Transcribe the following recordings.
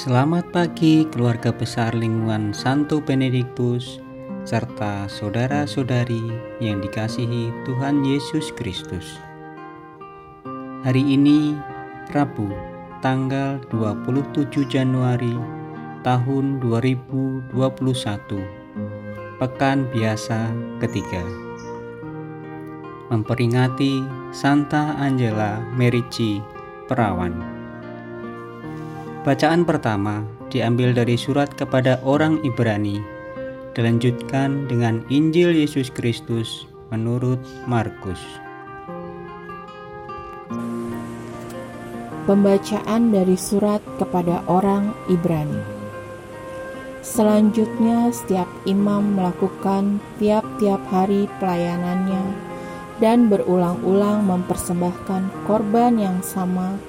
Selamat pagi keluarga besar lingkungan Santo Benediktus serta saudara-saudari yang dikasihi Tuhan Yesus Kristus. Hari ini Rabu, tanggal 27 Januari tahun 2021. Pekan biasa ketiga. Memperingati Santa Angela Merici Perawan. Bacaan pertama diambil dari surat kepada orang Ibrani, dilanjutkan dengan Injil Yesus Kristus menurut Markus. Pembacaan dari surat kepada orang Ibrani. Selanjutnya, setiap imam melakukan tiap-tiap hari pelayanannya dan berulang-ulang mempersembahkan korban yang sama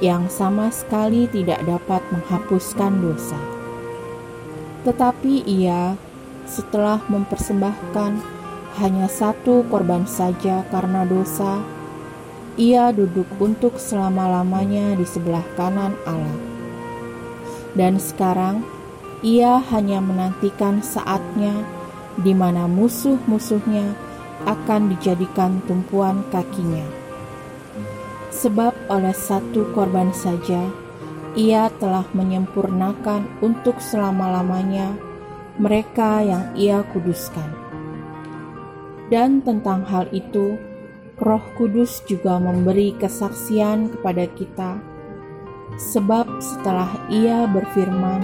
yang sama sekali tidak dapat menghapuskan dosa. Tetapi ia, setelah mempersembahkan hanya satu korban saja karena dosa, ia duduk untuk selama-lamanya di sebelah kanan Allah. Dan sekarang ia hanya menantikan saatnya di mana musuh-musuhnya akan dijadikan tumpuan kakinya sebab oleh satu korban saja ia telah menyempurnakan untuk selama-lamanya mereka yang ia kuduskan. Dan tentang hal itu, Roh Kudus juga memberi kesaksian kepada kita, sebab setelah ia berfirman,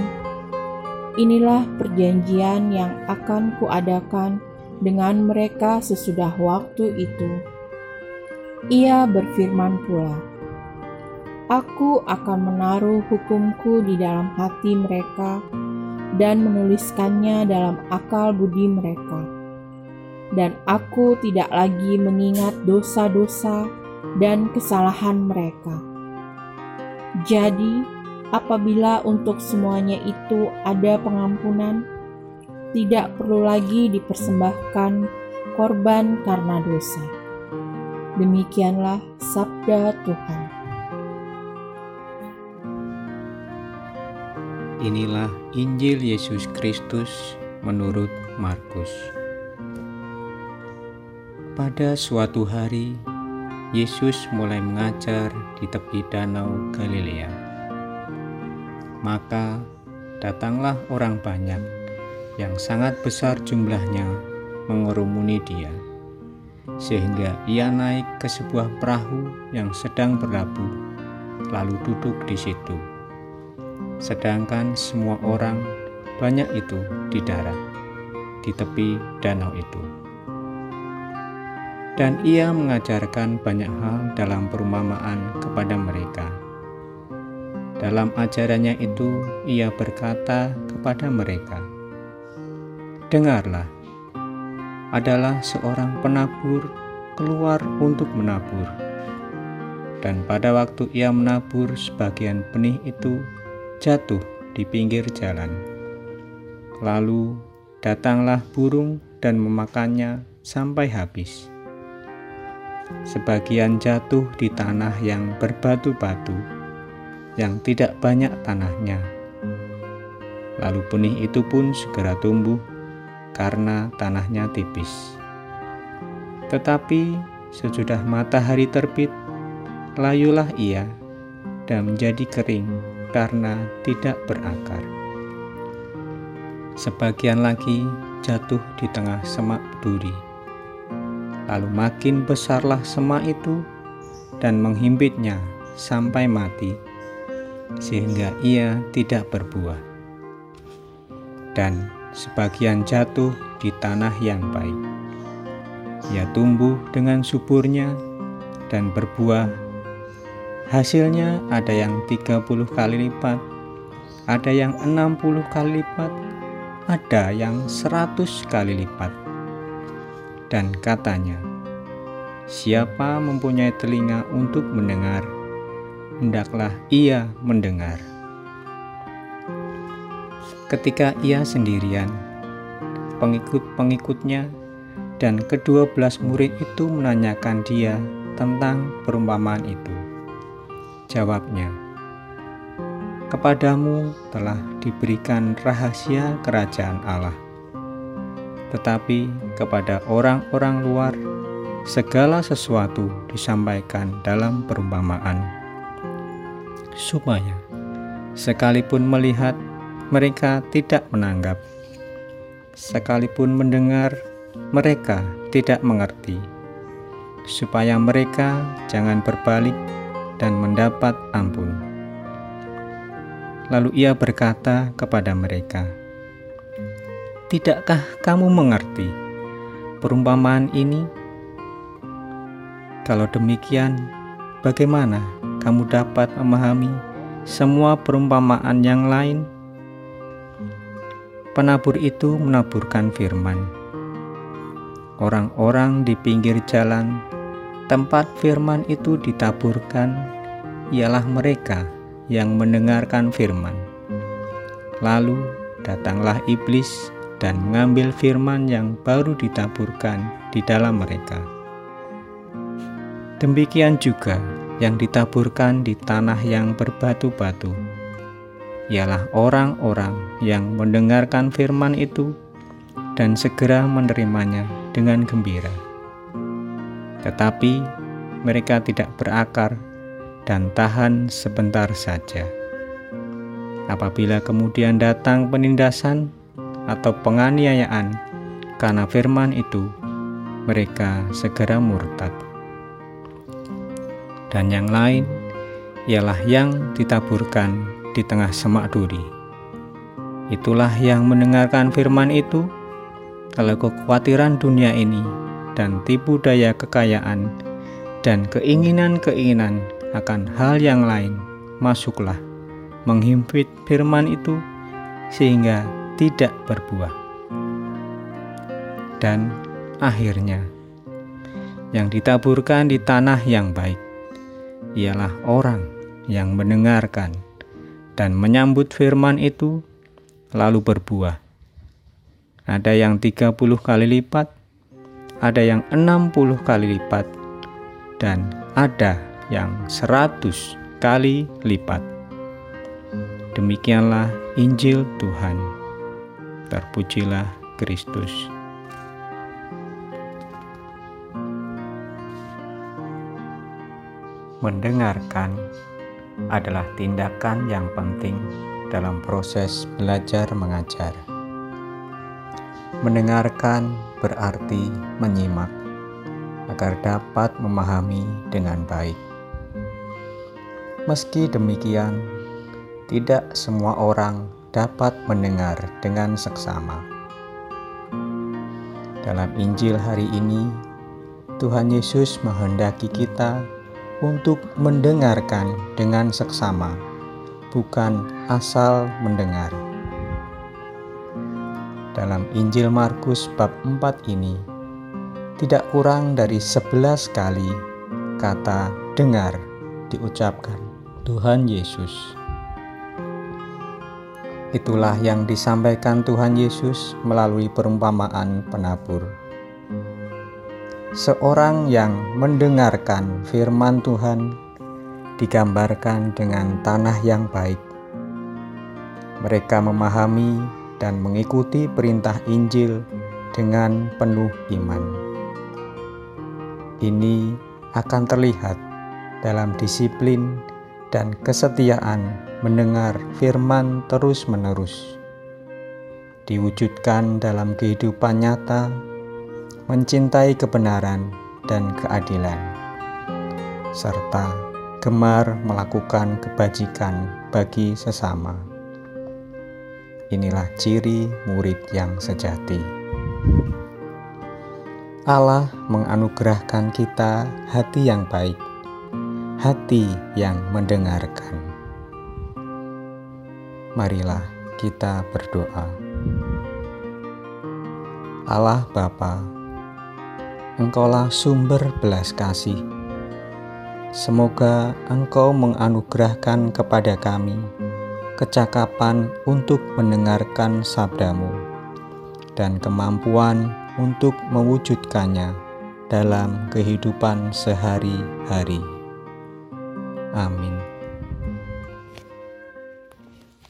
"Inilah perjanjian yang akan kuadakan dengan mereka sesudah waktu itu." Ia berfirman pula, Aku akan menaruh hukumku di dalam hati mereka dan menuliskannya dalam akal budi mereka. Dan aku tidak lagi mengingat dosa-dosa dan kesalahan mereka. Jadi, apabila untuk semuanya itu ada pengampunan, tidak perlu lagi dipersembahkan korban karena dosa. Demikianlah sabda Tuhan. Inilah Injil Yesus Kristus menurut Markus. Pada suatu hari, Yesus mulai mengajar di tepi danau Galilea. Maka datanglah orang banyak yang sangat besar jumlahnya mengerumuni dia sehingga ia naik ke sebuah perahu yang sedang berlabuh, lalu duduk di situ. Sedangkan semua orang banyak itu di darat, di tepi danau itu. Dan ia mengajarkan banyak hal dalam perumpamaan kepada mereka. Dalam ajarannya itu, ia berkata kepada mereka, "Dengarlah, adalah seorang penabur keluar untuk menabur. Dan pada waktu ia menabur, sebagian benih itu jatuh di pinggir jalan. Lalu datanglah burung dan memakannya sampai habis. Sebagian jatuh di tanah yang berbatu-batu, yang tidak banyak tanahnya. Lalu benih itu pun segera tumbuh karena tanahnya tipis. Tetapi sesudah matahari terbit, layulah ia dan menjadi kering karena tidak berakar. Sebagian lagi jatuh di tengah semak duri. Lalu makin besarlah semak itu dan menghimpitnya sampai mati, sehingga ia tidak berbuah. Dan sebagian jatuh di tanah yang baik. Ia tumbuh dengan suburnya dan berbuah. Hasilnya ada yang 30 kali lipat, ada yang 60 kali lipat, ada yang 100 kali lipat. Dan katanya, siapa mempunyai telinga untuk mendengar, hendaklah ia mendengar. Ketika ia sendirian, pengikut-pengikutnya dan kedua belas murid itu menanyakan dia tentang perumpamaan itu. Jawabnya, kepadamu telah diberikan rahasia kerajaan Allah. Tetapi kepada orang-orang luar, segala sesuatu disampaikan dalam perumpamaan, supaya sekalipun melihat, mereka tidak menanggap, sekalipun mendengar, mereka tidak mengerti, supaya mereka jangan berbalik dan mendapat ampun. Lalu ia berkata kepada mereka, "Tidakkah kamu mengerti perumpamaan ini? Kalau demikian, bagaimana kamu dapat memahami semua perumpamaan yang lain?" Penabur itu menaburkan firman. Orang-orang di pinggir jalan tempat firman itu ditaburkan ialah mereka yang mendengarkan firman. Lalu datanglah iblis dan mengambil firman yang baru ditaburkan di dalam mereka. Demikian juga yang ditaburkan di tanah yang berbatu-batu, ialah orang-orang yang mendengarkan firman itu dan segera menerimanya dengan gembira. Tetapi mereka tidak berakar dan tahan sebentar saja. Apabila kemudian datang penindasan atau penganiayaan karena firman itu, mereka segera murtad. Dan yang lain ialah yang ditaburkan di tengah semak duri. Itulah yang mendengarkan firman itu, kalau kekhawatiran dunia ini dan tipu daya kekayaan dan keinginan-keinginan akan hal yang lain, masuklah menghimpit firman itu sehingga tidak berbuah. Dan akhirnya, yang ditaburkan di tanah yang baik ialah orang yang mendengarkan dan menyambut firman itu lalu berbuah. Ada yang 30 kali lipat, ada yang 60 kali lipat, dan ada yang seratus kali lipat. Demikianlah Injil Tuhan. Terpujilah Kristus. Mendengarkan adalah tindakan yang penting dalam proses belajar mengajar. Mendengarkan berarti menyimak agar dapat memahami dengan baik. Meski demikian, tidak semua orang dapat mendengar dengan seksama. Dalam Injil hari ini, Tuhan Yesus menghendaki kita untuk mendengarkan dengan seksama, bukan asal mendengar. Dalam Injil Markus bab 4 ini, tidak kurang dari 11 kali kata dengar diucapkan Tuhan Yesus. Itulah yang disampaikan Tuhan Yesus melalui perumpamaan penabur. Seorang yang mendengarkan firman Tuhan digambarkan dengan tanah yang baik. Mereka memahami dan mengikuti perintah Injil dengan penuh iman. Ini akan terlihat dalam disiplin dan kesetiaan mendengar firman terus-menerus. Diwujudkan dalam kehidupan nyata, mencintai kebenaran dan keadilan, serta gemar melakukan kebajikan bagi sesama. Inilah ciri murid yang sejati. Allah menganugerahkan kita hati yang baik hati yang mendengarkan. Marilah kita berdoa. Allah Bapa, Engkaulah sumber belas kasih. Semoga Engkau menganugerahkan kepada kami kecakapan untuk mendengarkan sabdamu dan kemampuan untuk mewujudkannya dalam kehidupan sehari-hari. Amin.